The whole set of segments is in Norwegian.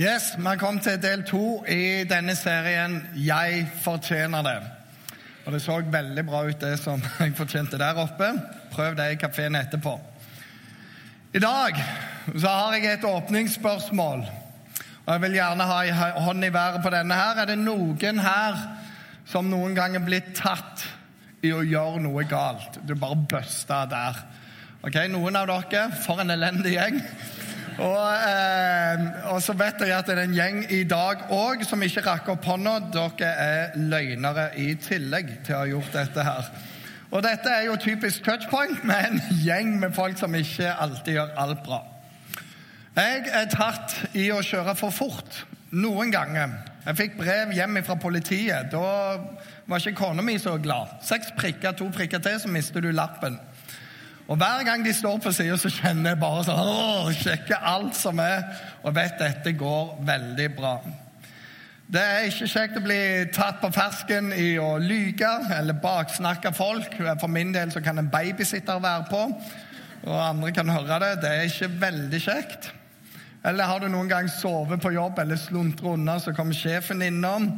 Yes, Vi kommet til del to i denne serien 'Jeg fortjener det'. Og Det så veldig bra ut, det som jeg fortjente der oppe. Prøv det i kafeen etterpå. I dag så har jeg et åpningsspørsmål. Og Jeg vil gjerne ha en hånd i været på denne. her. Er det noen her som noen gang er blitt tatt i å gjøre noe galt? Du bare bøsta der. Ok, Noen av dere. For en elendig gjeng. Og, eh, og, så vet jeg at det er en gjeng i dag òg som ikke rakk opp hånda. Dere er løgnere i tillegg til å ha gjort dette her. Og dette er jo typisk touchpoint med en gjeng med folk som ikke alltid gjør alt bra. Jeg er tatt i å kjøre for fort noen ganger. Jeg fikk brev hjem fra politiet. Da var ikke kona mi så glad. Seks prikker, to prikker til, så mister du lappen. Og Hver gang de står på sida, så kjenner jeg bare sånn åh, Sjekker alt som er, og vet dette går veldig bra. Det er ikke kjekt å bli tatt på fersken i å lyge eller baksnakke folk. For min del så kan en babysitter være på, og andre kan høre det. Det er ikke veldig kjekt. Eller har du noen gang sovet på jobb eller sluntret unna, så kommer sjefen innom?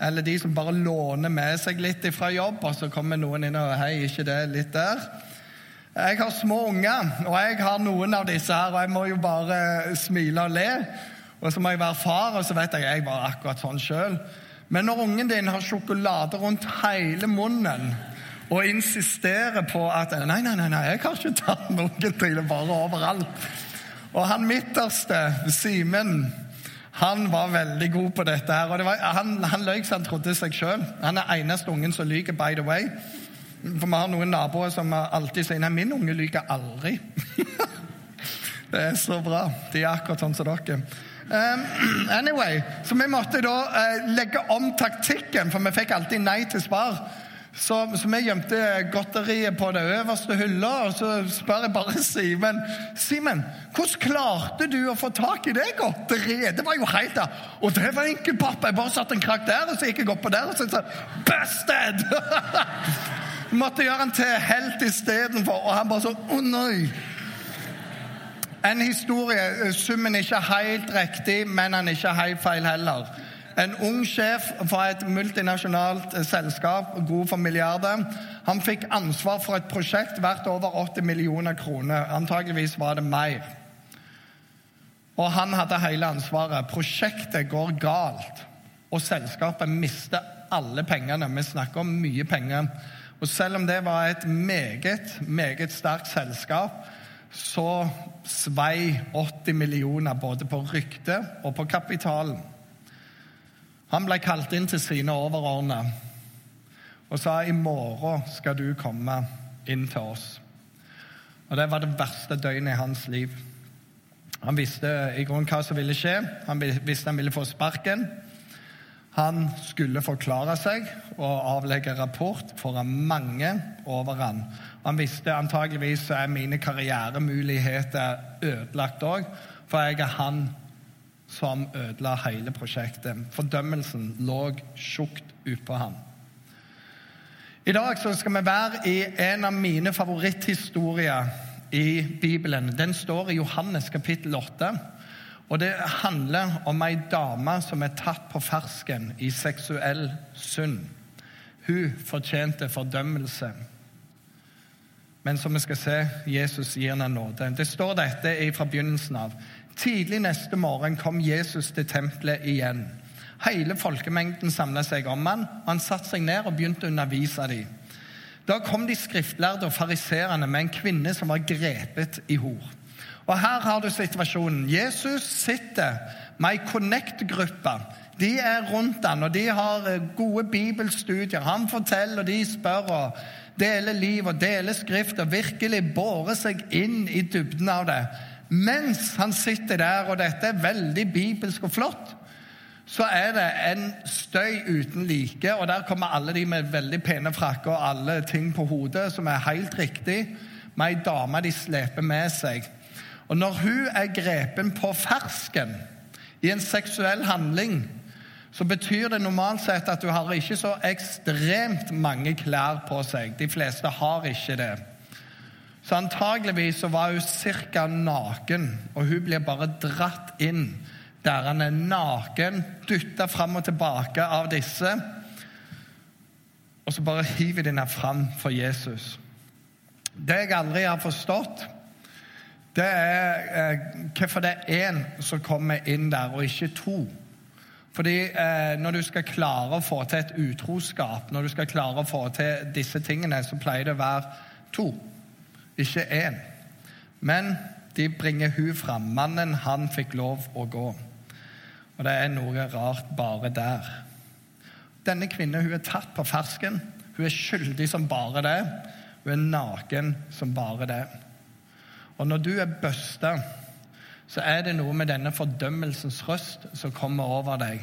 Eller de som bare låner med seg litt fra jobb, og så kommer noen inn og 'Hei, ikke det litt der?' Jeg har små unger, og jeg har noen av disse her, og jeg må jo bare smile og le. Og så må jeg være far, og så vet jeg jeg var akkurat sånn sjøl. Men når ungen din har sjokolade rundt hele munnen og insisterer på at Nei, nei, nei, nei jeg har ikke tatt noen til det bare overalt. Og han midterste, Simen, han var veldig god på dette. her, og var, Han, han løy så han trodde seg sjøl. Han er eneste ungen som lyver, by the way. For vi har noen naboer som alltid sier nei, min unge lyver aldri. det er så bra. De er akkurat sånn som dere. Anyway, Så vi måtte da uh, legge om taktikken, for vi fikk alltid nei til svar. Så, så, vi gjemte godteriet på det øverste hylla, og så spør jeg bare Simen Simen, hvordan klarte du å få tak i det godteriet? Det var jo helt da. Og det var enkelt, pappa. Jeg bare satte en krakk der, og så gikk jeg opp på der, og så sa Busted! Måtte gjøre han til helt istedenfor. Og han bare sånn Å, nei! En historie. Summen er ikke helt riktig, men han er ikke helt feil heller. En ung sjef fra et multinasjonalt selskap, god for milliarder, han fikk ansvar for et prosjekt verdt over 80 millioner kroner. Antageligvis var det mer. Og han hadde hele ansvaret. Prosjektet går galt, og selskapet mister alle pengene. Vi snakker om mye penger. Og selv om det var et meget, meget sterkt selskap, så svei 80 millioner både på ryktet og på kapitalen. Han ble kalt inn til sine overordna og sa i morgen skal du komme inn til oss. Og Det var det verste døgnet i hans liv. Han visste i grunnen hva som ville skje. Han visste han ville få sparken. Han skulle forklare seg og avlegge rapport foran mange over han. Han visste antageligvis er mine karrieremuligheter ødelagt òg, for jeg er han som ødela hele prosjektet. Fordømmelsen lå tjukt utpå han. I dag skal vi være i en av mine favoritthistorier i Bibelen. Den står i Johannes kapittel 8. Og det handler om ei dame som er tatt på fersken i seksuell synd. Hun fortjente fordømmelse. Men som vi skal se, Jesus gir henne nåde. Det står dette fra begynnelsen av. Tidlig neste morgen kom Jesus til tempelet igjen. Hele folkemengden samla seg om han, og han satte seg ned og begynte å undervise dem. Da kom de skriftlærde og fariserende med en kvinne som var grepet i hor. Og her har du situasjonen. Jesus sitter med ei Connect-gruppe. De er rundt han, og de har eh, gode bibelstudier. Han forteller, og de spør og deler liv og deler skrift og virkelig borer seg inn i dybden av det. Mens han sitter der, og dette er veldig bibelsk og flott, så er det en støy uten like. Og der kommer alle de med veldig pene frakker og alle ting på hodet, som er helt riktig, med ei dame de sleper med seg. Og når hun er grepen på fersken i en seksuell handling, så betyr det normalt sett at hun har ikke så ekstremt mange klær på seg. De fleste har ikke det. Så antageligvis så var hun ca. naken, og hun blir bare dratt inn der han er naken, dytta fram og tilbake av disse. Og så bare hiver de henne fram for Jesus. Det jeg aldri har forstått, det er eh, hvorfor det er én som kommer inn der, og ikke to. Fordi eh, når du skal klare å få til et utroskap, når du skal klare å få til disse tingene, så pleier det å være to, ikke én. Men de bringer hun fram. Mannen, han fikk lov å gå. Og det er noe rart bare der. Denne kvinnen hun er tatt på fersken. Hun er skyldig som bare det. Hun er naken som bare det. Og når du er busta, så er det noe med denne fordømmelsens røst som kommer over deg.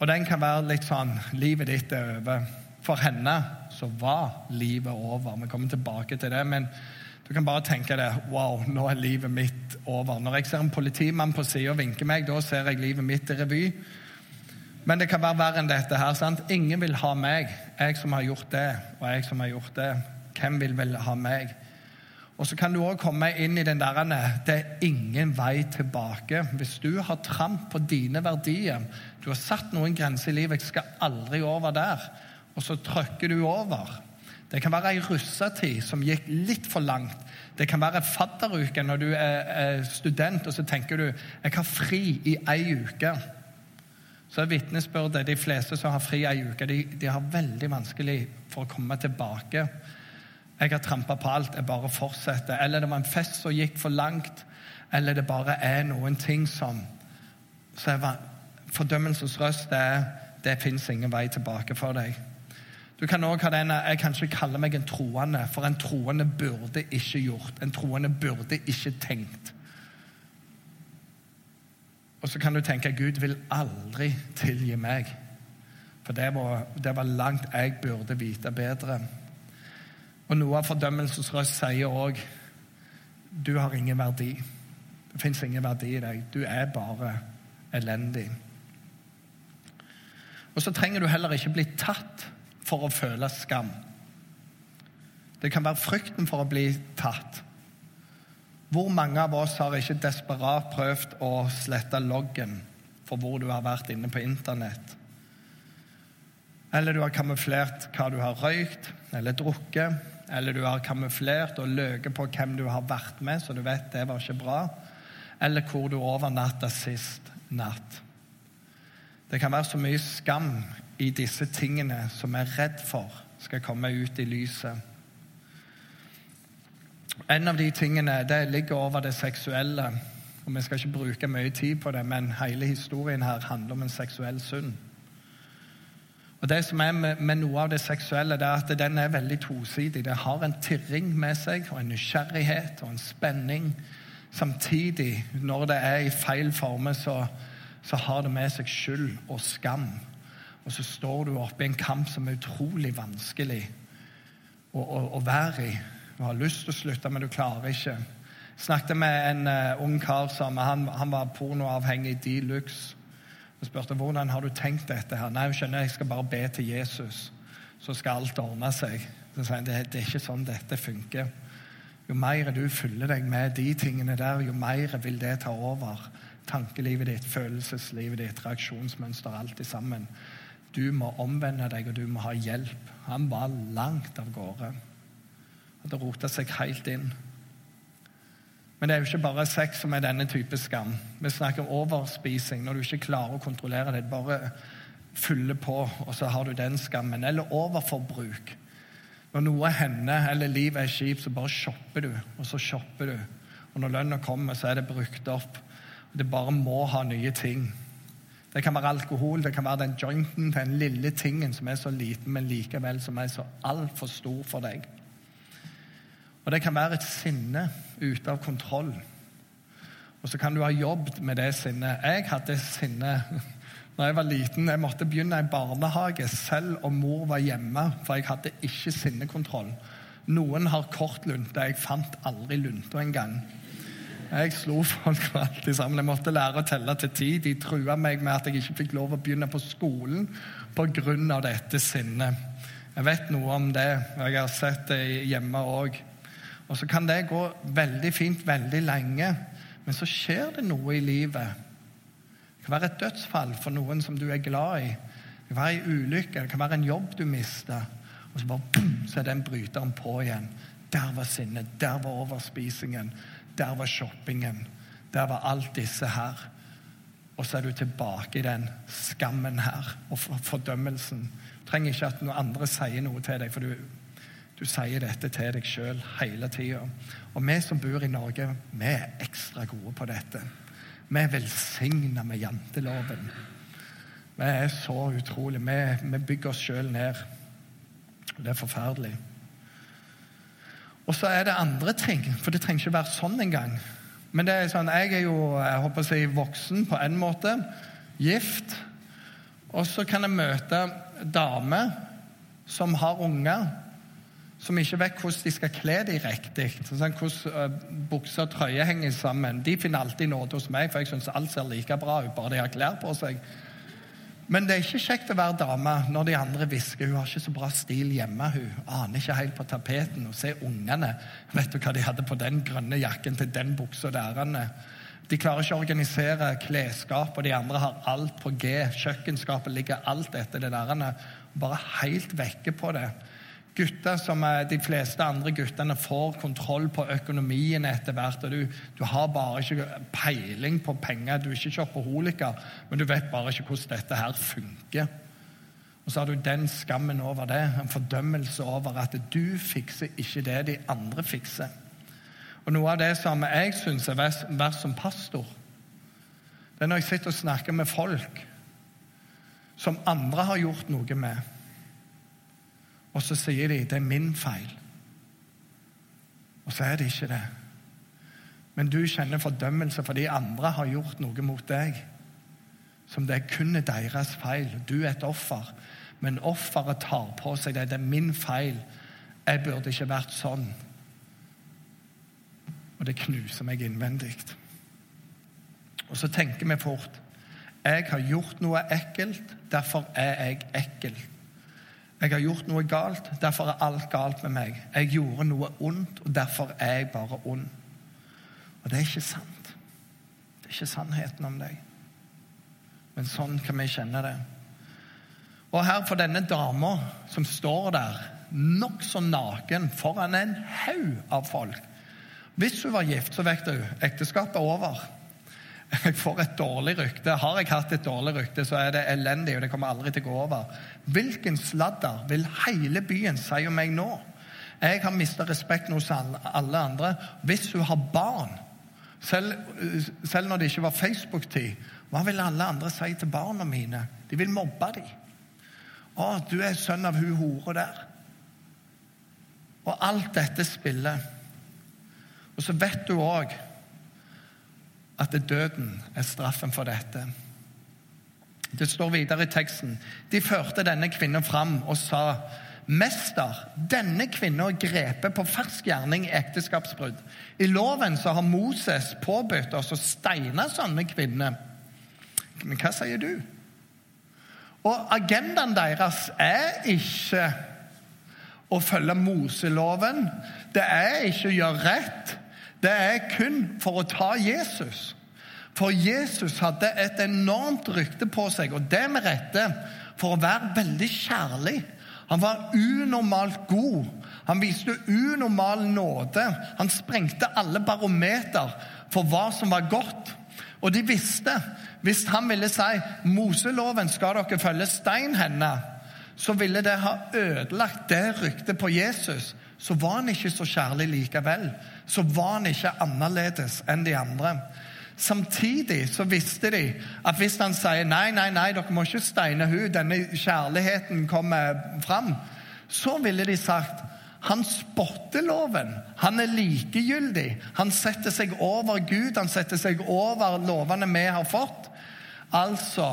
Og den kan være litt sånn Livet ditt er over. For henne så var livet over. Vi kommer tilbake til det. Men du kan bare tenke deg Wow, nå er livet mitt over. Når jeg ser en politimann på sida og vinker meg, da ser jeg livet mitt i revy. Men det kan være verre enn dette. her, sant? Ingen vil ha meg. Jeg som har gjort det, og jeg som har gjort det. Hvem vil vel ha meg? Og så kan du òg komme inn i den der Det er ingen vei tilbake. Hvis du har tramp på dine verdier, du har satt noen grenser i livet 'Jeg skal aldri over der', og så trykker du over. Det kan være ei russetid som gikk litt for langt. Det kan være fadderuke når du er student og så tenker du 'Jeg har fri i ei uke' så er vitnesbyrdet de fleste som har fri ei uke, de, de, har veldig vanskelig for å komme tilbake. Jeg har trampa på alt, jeg bare fortsetter. Eller det var en fest som gikk for langt. Eller det bare er noen ting som så er Fordømmelsens røst er det fins ingen vei tilbake for deg. Du kan også ha denne, Jeg kan ikke kalle meg en troende, for en troende burde ikke gjort. En troende burde ikke tenkt. Og så kan du tenke Gud vil aldri tilgi meg. For det var, det var langt jeg burde vite bedre. Og noe av fordømmelsens røst sier òg du har ingen verdi. Det fins ingen verdi i deg. Du er bare elendig. Og så trenger du heller ikke bli tatt for å føle skam. Det kan være frykten for å bli tatt. Hvor mange av oss har ikke desperat prøvd å slette loggen for hvor du har vært inne på Internett? Eller du har kamuflert hva du har røykt eller drukket. Eller du har kamuflert og løyet på hvem du har vært med, så du vet det var ikke bra. Eller hvor du overnatta sist natt. Det kan være så mye skam i disse tingene som vi er redd for skal komme ut i lyset. En av de tingene det ligger over det seksuelle. og Vi skal ikke bruke mye tid på det, men hele historien her handler om en seksuell synd. Og Det som er med, med, noe av det seksuelle, det er at den er veldig tosidig. Det har en tirring med seg, og en nysgjerrighet og en spenning. Samtidig, når det er i feil former, så, så har det med seg skyld og skam. Og så står du oppe i en kamp som er utrolig vanskelig å, å, å være i. Du har lyst til å slutte, men du klarer ikke. Jeg snakket med en uh, ung kar som han, han var pornoavhengig de luxe. Jeg spurte hvordan har du tenkt dette. her? Nei, skjønner, jeg skal bare be til Jesus, så skal alt ordne seg. Så sier han, det, det er ikke sånn dette funker. Jo mer du fyller deg med de tingene der, jo mer vil det ta over tankelivet ditt, følelseslivet ditt, reaksjonsmønster, alt i sammen. Du må omvende deg, og du må ha hjelp. Han var langt av gårde. Hadde rota seg helt inn. Men det er jo ikke bare sex som er denne type skam. Vi snakker om overspising, når du ikke klarer å kontrollere det. Bare fyller på, og så har du den skammen. Eller overforbruk. Når noe hender, eller livet er kjipt, så bare shopper du, og så shopper du. Og når lønna kommer, så er det brukt opp. Og Det bare må ha nye ting. Det kan være alkohol, det kan være den jointen, den lille tingen som er så liten, men likevel som er så altfor stor for deg. Og det kan være et sinne ute av kontroll. Og så kan du ha jobbet med det sinnet. Jeg hadde sinne når jeg var liten. Jeg måtte begynne i barnehage selv om mor var hjemme, for jeg hadde ikke sinnekontroll. Noen har kort lunte. Jeg fant aldri lunta engang. Jeg slo folk alltid sammen. Jeg måtte lære å telle til ti. De trua meg med at jeg ikke fikk lov å begynne på skolen pga. dette sinnet. Jeg vet noe om det, jeg har sett det hjemme òg. Og så kan det gå veldig fint veldig lenge, men så skjer det noe i livet Det kan være et dødsfall for noen som du er glad i. Det kan være en ulykke, det kan være en jobb du mister. Og så bare boom, så er den bryteren på igjen. Der var sinnet, der var overspisingen, der var shoppingen. Der var alt disse her. Og så er du tilbake i den skammen her og fordømmelsen. Du trenger ikke at noen andre sier noe til deg, for du, du sier dette til deg sjøl hele tida. Og vi som bor i Norge, vi er ekstra gode på dette. Vi er velsigna med janteloven. Vi er så utrolig. Vi, vi bygger oss sjøl ned. Det er forferdelig. Og så er det andre ting, for det trenger ikke være sånn engang. Men det er sånn, jeg er jo jeg håper å si, voksen på en måte, gift. Og så kan jeg møte damer som har unger, som ikke vet hvordan de skal kle dem riktig. Sånn, hvordan uh, bukser og trøye henger sammen. De finner alltid nåde hos meg, for jeg syns alt ser like bra ut, bare de har klær på seg. Men det er ikke kjekt å være dame når de andre hvisker. Hun har ikke så bra stil hjemme. Hun aner ikke helt på tapeten. Og se ungene. Vet du hva de hadde på den grønne jakken til den buksa der? De klarer ikke å organisere klesskap, og de andre har alt på G. Kjøkkenskapet ligger alt etter det der. Bare helt vekke på det gutter som de fleste andre guttene får kontroll på økonomien etter hvert. og du, du, har bare ikke peiling på penger. Du er ikke shopaholiker, men du vet bare ikke hvordan dette her funker. Og så har du den skammen over det, en fordømmelse over at du fikser ikke det de andre fikser. Og Noe av det som jeg syns er verst som pastor, det er når jeg sitter og snakker med folk som andre har gjort noe med og så sier de det er min feil. Og så er det ikke det. Men du kjenner fordømmelse fordi andre har gjort noe mot deg som det er kun deres feil. Du er et offer, men offeret tar på seg det. Det er min feil. Jeg burde ikke vært sånn. Og det knuser meg innvendig. Og så tenker vi fort jeg har gjort noe ekkelt, derfor er jeg ekkel. Jeg har gjort noe galt, derfor er alt galt med meg. Jeg gjorde noe ondt, og derfor er jeg bare ond. Og det er ikke sant. Det er ikke sannheten om deg. Men sånn kan vi kjenne det. Og her for denne dama som står der nokså naken foran en haug av folk Hvis hun var gift, så vet du ekteskapet er over jeg får et dårlig rykte. Har jeg hatt et dårlig rykte, så er det elendig, og det kommer aldri til å gå over. Hvilken sladder vil hele byen si om meg nå? Jeg har mista respekten hos alle andre. Hvis hun har barn, selv, selv når det ikke var Facebook-tid, hva vil alle andre si til barna mine? De vil mobbe dem. 'Å, du er sønn av hun hore der.' Og alt dette spiller. Og så vet du òg at døden er straffen for dette. Det står videre i teksten. De førte denne kvinnen fram og sa, 'Mester, denne kvinnen grepet på fersk gjerning ekteskapsbrudd.' 'I loven så har Moses påbudt oss å steine sånne kvinner.' Men hva sier du? Og agendaen deres er ikke å følge Moseloven. Det er ikke å gjøre rett det er kun for å ta Jesus. For Jesus hadde et enormt rykte på seg, og det med rette, for å være veldig kjærlig. Han var unormalt god. Han viste unormal nåde. Han sprengte alle barometer for hva som var godt. Og de visste hvis han ville si Moseloven skal dere følge stein henne, så ville det ha ødelagt det ryktet på Jesus. Så var han ikke så kjærlig likevel så var han ikke annerledes enn de andre. Samtidig så visste de at hvis han sier nei, nei, nei, dere må ikke steine hun, denne kjærligheten kommer fram, så ville de sagt han spotter loven. Han er likegyldig. Han setter seg over Gud, han setter seg over lovene vi har fått. Altså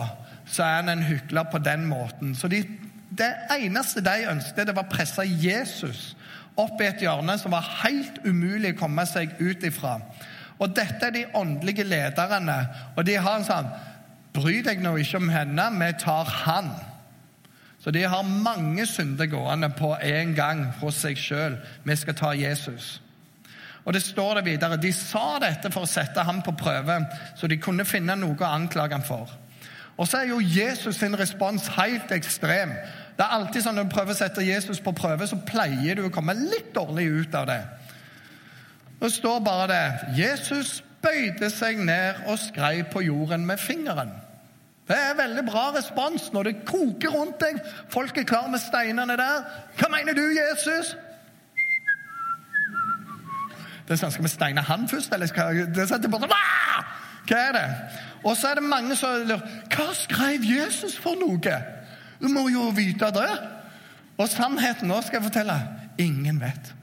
så er han en hykler på den måten. Så de, det eneste de ønsket, det var å presse Jesus opp i et hjørne som var helt umulig å komme seg ut ifra. Og dette er de åndelige lederne, og de har en sånn Bry deg nå ikke om henne, vi tar han. Så de har mange synder gående på en gang hos seg sjøl. Vi skal ta Jesus. Og det står det videre, De sa dette for å sette ham på prøve, så de kunne finne noe å anklage ham for. Og så er jo Jesus sin respons helt ekstrem. Det er alltid sånn Når du prøver å sette Jesus på prøve, så pleier du å komme litt dårlig ut av det. Det står bare det. Jesus bøyde seg ned og skrev på jorden med fingeren. Det er veldig bra respons når det koker rundt deg. Folk er klar med steinene der. Hva mener du, Jesus? Det er sånn, Skal vi steine han først, eller skal det er bare, Hva er det? Og så er det mange som lurer Hva skrev Jesus for noe? Du må jo vite det. Og sannheten nå skal jeg fortelle ingen vet.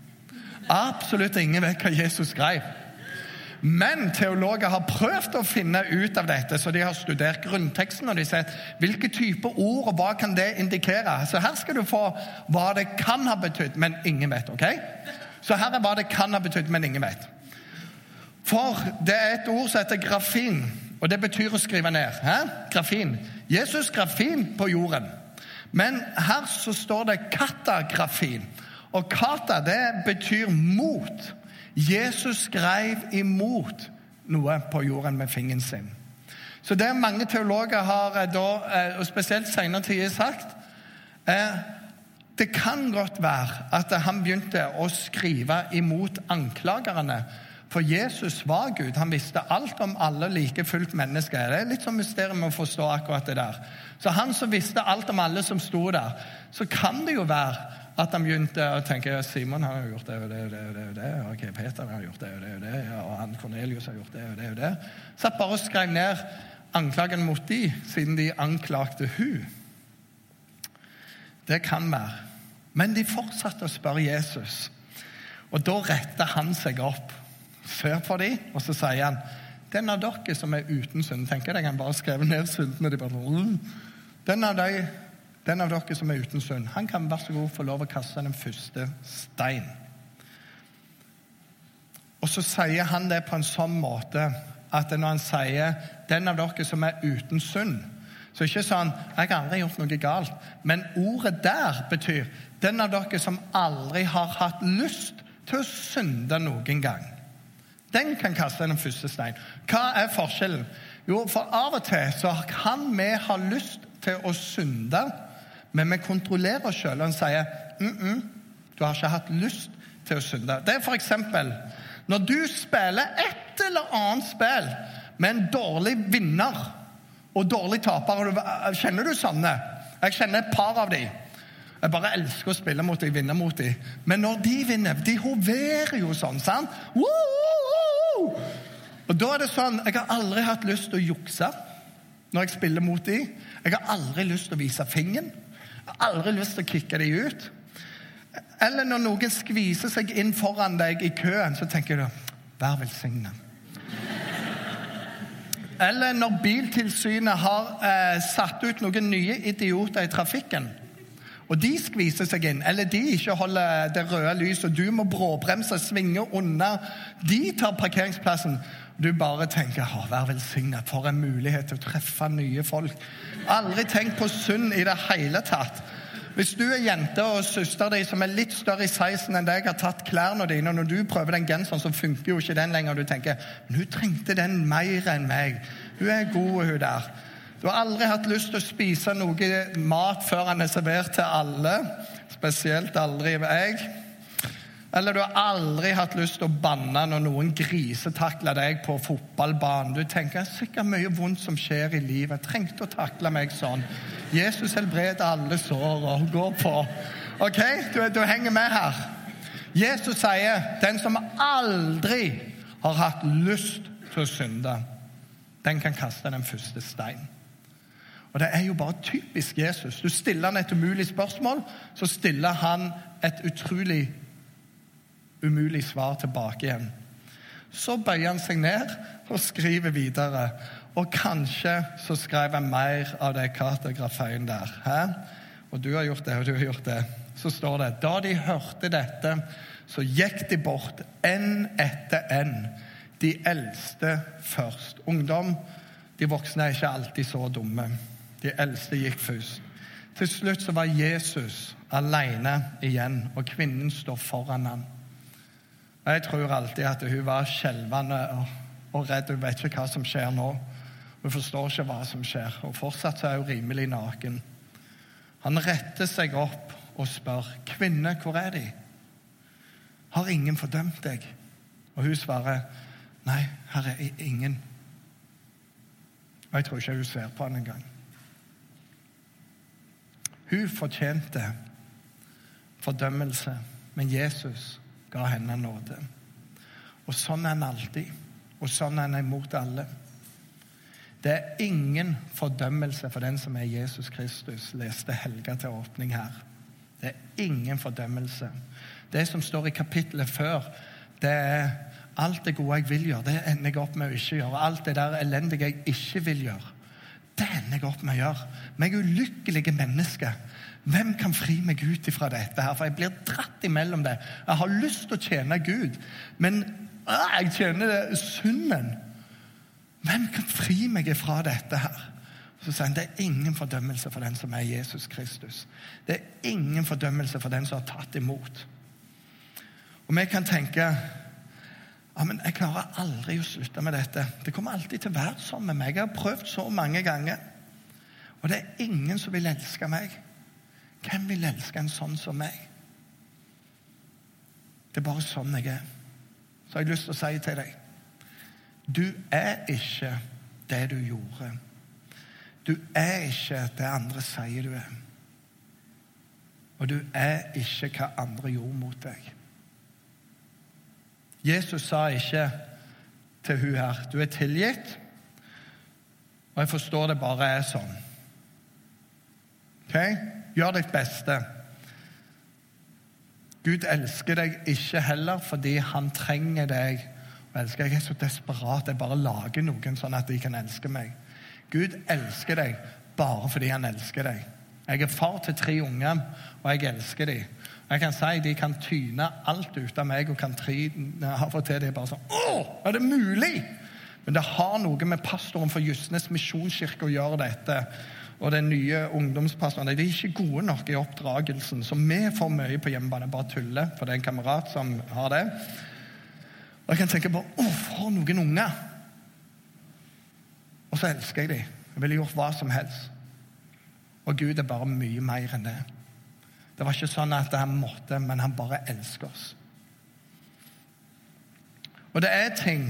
Absolutt ingen vet hva Jesus skrev. Men teologer har prøvd å finne ut av dette, så de har studert grunnteksten. og de sett hvilke typer ord og hva kan det indikere. Så her skal du få hva det kan ha betydd, men ingen vet. ok? Så her er hva det kan ha betydd, men ingen vet. For det er et ord som heter grafin, og det betyr å skrive ned. Hæ? Grafin. Jesus grafin på jorden. Men her så står det katagrafin. Og kata, det betyr mot. Jesus skrev imot noe på jorden med fingeren sin. Så det mange teologer har eh, da, eh, og spesielt senere tid sagt Det kan godt være at han begynte å skrive imot anklagerne. For Jesus var Gud. Han visste alt om alle like fullt mennesker. Det er litt sånn mysterium å forstå akkurat det der. Så han som visste alt om alle som sto der, så kan det jo være at han begynte å tenke ja, Simon har gjort det og det og det. og det, og det. Ok, Peter har gjort det og det og det. Ja, og han Cornelius har gjort det og det og det. Satt bare og skrev ned anklagen mot de, siden de anklagte hun. Det kan være. Men de fortsatte å spørre Jesus. Og da retter han seg opp, ser på dem, og så sier han den av dere som er uten synd tenker jeg, Han bare skrev ned syndene. De bare, den av de den av dere som er uten synd, han kan vær så god få lov å kaste den første stein. Og så sier han det på en sånn måte at når han sier 'den av dere som er uten synd', så ikke sånn 'jeg har aldri gjort noe galt', men ordet der betyr 'den av dere som aldri har hatt lyst til å synde noen gang'. Den kan kaste den første stein. Hva er forskjellen? Jo, for av og til så kan vi ha lyst til å synde men vi kontrollerer oss sjøl og sier mm -mm, du har ikke hatt lyst til å synde. Det er f.eks. når du spiller et eller annet spill med en dårlig vinner og dårlig taper. Kjenner du sånne? Jeg kjenner et par av dem. Jeg bare elsker å spille mot dem, vinne mot dem. Men når de vinner De hoverer jo sånn, sant? Woo! Og da er det sånn Jeg har aldri hatt lyst til å jukse når jeg spiller mot dem. Jeg har aldri lyst til å vise fingeren. Jeg har aldri lyst til å kicke dem ut. Eller når noen skviser seg inn foran deg i køen, så tenker du 'vær velsigna'. Eller når Biltilsynet har eh, satt ut noen nye idioter i trafikken, og de skviser seg inn, eller de ikke holder det røde lyset, du må bråbremse, svinge unna De tar parkeringsplassen. Du bare tenker 'Vær velsignet, for en mulighet til å treffe nye folk'. Aldri tenk på synd i det hele tatt. Hvis du er jente og søster di som er litt større i sizen enn deg, har tatt klærne dine, og når du prøver den genseren, så funker jo ikke den lenger, og du tenker 'Men hun trengte den mer enn meg'. Hun er god, hun der. Du har aldri hatt lyst til å spise noe mat før han er servert til alle. Spesielt aldri jeg. Eller du har aldri hatt lyst til å banne når noen grisetakler deg på fotballbanen. Du tenker det er sikkert mye vondt som skjer i livet. Jeg trengte å takle meg sånn. Jesus helbreder alle sår og går på. Ok, du, du henger med her. Jesus sier den som aldri har hatt lyst til å synde, den kan kaste den første stein. Og Det er jo bare typisk Jesus. Du stiller han et umulig spørsmål, så stiller han et utrolig umulig svar tilbake igjen. Så bøyer han seg ned og skriver videre. Og kanskje så skrev han mer av det kartografien der. Hæ? Og du har gjort det, og du har gjort det. Så står det Da de hørte dette, så gikk de bort, én etter én. De eldste først. Ungdom, de voksne er ikke alltid så dumme. De eldste gikk først. Til slutt så var Jesus alene igjen, og kvinnen står foran ham. Jeg tror alltid at hun var skjelvende og, redd. Hun vet ikke hva som skjer nå. Hun forstår ikke hva som skjer. Og fortsatt er hun rimelig naken. Han retter seg opp og spør, 'Kvinne, hvor er De?' 'Har ingen fordømt deg?' Og hun svarer, 'Nei, her er ingen.' Og jeg tror ikke hun ser på han engang. Hun fortjente fordømmelse, men Jesus ga henne nåde. Og sånn er han alltid, og sånn er han imot alle. Det er ingen fordømmelse for den som er Jesus Kristus, leste Helga til åpning her. Det er ingen fordømmelse. Det som står i kapittelet før, det er alt det gode jeg vil gjøre, det ender jeg opp med å ikke gjøre. Alt det der elendige jeg ikke vil gjøre, det ender jeg opp med å gjøre. Meg ulykkelige menneske. Hvem kan fri meg ut ifra dette? her? For jeg blir dratt imellom det. Jeg har lyst til å tjene Gud, men øh, jeg tjener synden. Hvem kan fri meg ifra dette her? Så sier han det er ingen fordømmelse for den som er Jesus Kristus. Det er ingen fordømmelse for den som har tatt imot. Og vi kan tenke ja, men jeg klarer aldri å slutte med dette. Det kommer alltid til å være sånn med meg. Jeg har prøvd så mange ganger. Og det er ingen som vil elske meg. Hvem vil elske en sånn som meg? Det er bare sånn jeg er. Så har jeg lyst til å si til deg Du er ikke det du gjorde. Du er ikke det andre sier du er. Og du er ikke hva andre gjorde mot deg. Jesus sa ikke til hun her du er tilgitt, og jeg forstår det bare er sånn. Ok? Gjør ditt beste. Gud elsker deg ikke heller fordi han trenger deg. å elske. Jeg er så desperat. Jeg bare lager noen sånn at de kan elske meg. Gud elsker deg bare fordi han elsker deg. Jeg er far til tre unger, og jeg elsker dem. Jeg kan si De kan tyne alt ut av meg og kan tryne av og til det er bare sånn Å, er det mulig? Men det har noe med pastoren for Justnes misjonskirke å gjøre, dette. Og den nye ungdomspastoren. De er ikke gode nok i oppdragelsen, så vi får mye på hjemmebane. Bare tuller, for det er en kamerat som har det. Og jeg kan tenke på Å, for noen unger! Og så elsker jeg dem. Jeg ville gjort hva som helst. Og Gud er bare mye mer enn det. Det var ikke sånn at han måtte, men han bare elsker oss. Og det er ting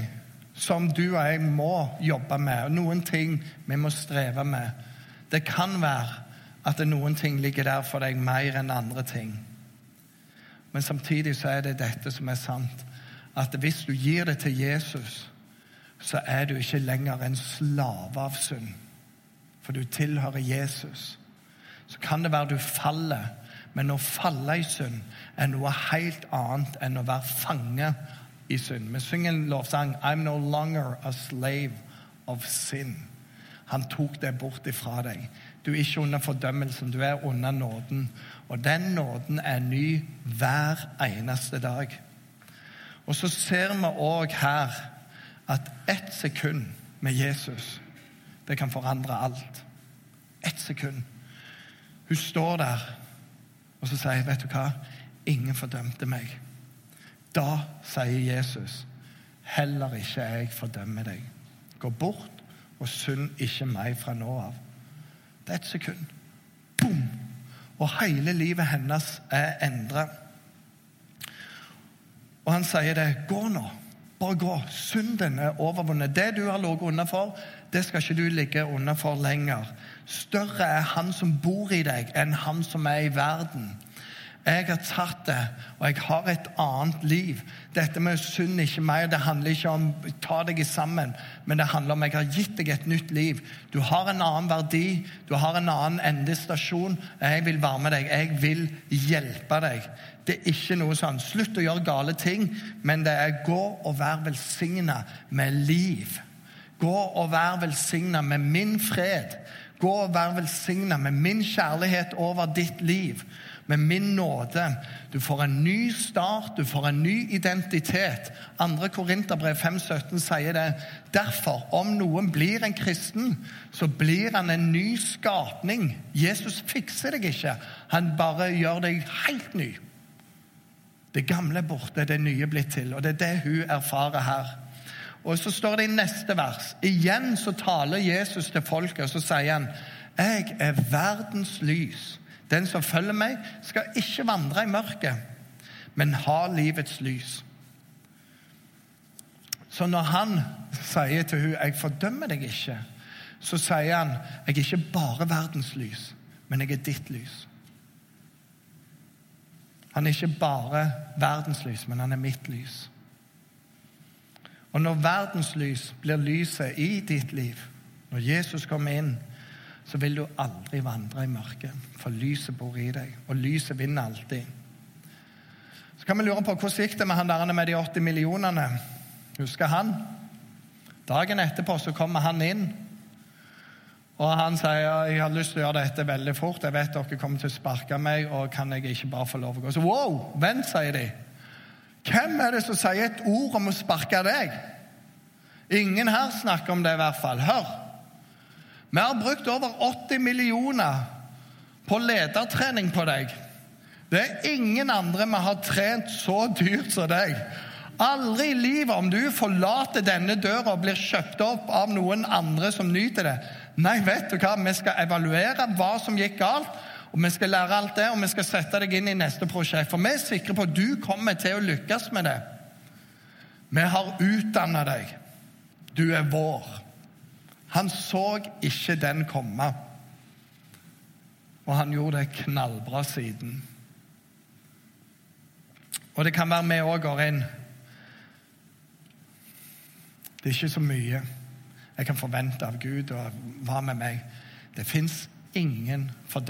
som du og jeg må jobbe med, og noen ting vi må streve med. Det kan være at noen ting ligger der for deg mer enn andre ting. Men samtidig så er det dette som er sant, at hvis du gir det til Jesus, så er du ikke lenger en slave av synd. For du tilhører Jesus. Så kan det være du faller, men å falle i synd er noe helt annet enn å være fange i synd. Vi synger en lovsang 'I'm no longer a slave of sin'. Han tok det bort ifra deg. Du er ikke under fordømmelsen, du er under nåden. Og den nåden er ny hver eneste dag. Og så ser vi òg her at ett sekund med Jesus, det kan forandre alt. Ett sekund. Hun står der, og så sier jeg, vet du hva? Ingen fordømte meg. Da sier Jesus, heller ikke jeg fordømmer deg. Gå bort og synd ikke meg fra nå av. Det er et sekund. Boom! Og hele livet hennes er endra. Og han sier det. Gå nå. Bare gå. Synden er overvunnet. Det du har ligget under for, det skal ikke du ligge under for lenger. Større er han som bor i deg, enn han som er i verden. Jeg har tatt det, og jeg har et annet liv. Dette med synd ikke mer. Det handler ikke om å ta deg sammen, men det handler om jeg har gitt deg et nytt liv. Du har en annen verdi, du har en annen endestasjon. Jeg vil være med deg, jeg vil hjelpe deg. Det er ikke noe sånn slutt å gjøre gale ting, men det er gå og vær velsigna med liv. Gå og vær velsigna med min fred. Gå og vær velsigna med min kjærlighet over ditt liv med min nåde. Du får en ny start, du får en ny identitet. Andre Korinterbrev 5,17 sier det. Derfor, om noen blir en kristen, så blir han en ny skapning. Jesus fikser deg ikke, han bare gjør deg helt ny. Det gamle er borte, det nye er blitt til. Og det er det hun erfarer her. Og så står det i neste vers. Igjen så taler Jesus til folket, og så sier han Jeg er verdens lys. Den som følger meg, skal ikke vandre i mørket, men ha livets lys. Så når han sier til hun, 'Jeg fordømmer deg ikke', så sier han, 'Jeg er ikke bare verdens lys, men jeg er ditt lys'. Han er ikke bare verdens lys, men han er mitt lys. Og når verdens lys blir lyset i ditt liv, når Jesus kommer inn, så vil du aldri vandre i mørket, for lyset bor i deg, og lyset vinner alltid. Så kan vi lure på hvordan gikk det med han der med de 80 millionene. Husker han? Dagen etterpå så kommer han inn, og han sier jeg har lyst til å gjøre dette veldig fort. Jeg vet dere kommer til å sparke meg, og kan jeg ikke bare få lov å gå? Så wow, vent, sier de. Hvem er det som sier et ord om å sparke deg? Ingen her snakker om det, i hvert fall. Hør. Vi har brukt over 80 millioner på ledertrening på deg. Det er ingen andre vi har trent så dyrt som deg. Aldri i livet, om du forlater denne døra og blir kjøpt opp av noen andre som nyter det. Nei, vet du hva, vi skal evaluere hva som gikk galt, og vi skal lære alt det, og vi skal sette deg inn i neste prosjekt. For vi er sikre på at du kommer til å lykkes med det. Vi har utdanna deg. Du er vår. Han så ikke den komme. Og han gjorde det knallbra siden. Og det kan være vi òg går inn. Det er ikke så mye jeg kan forvente av Gud og hva med meg. Det fins ingen fordømmelse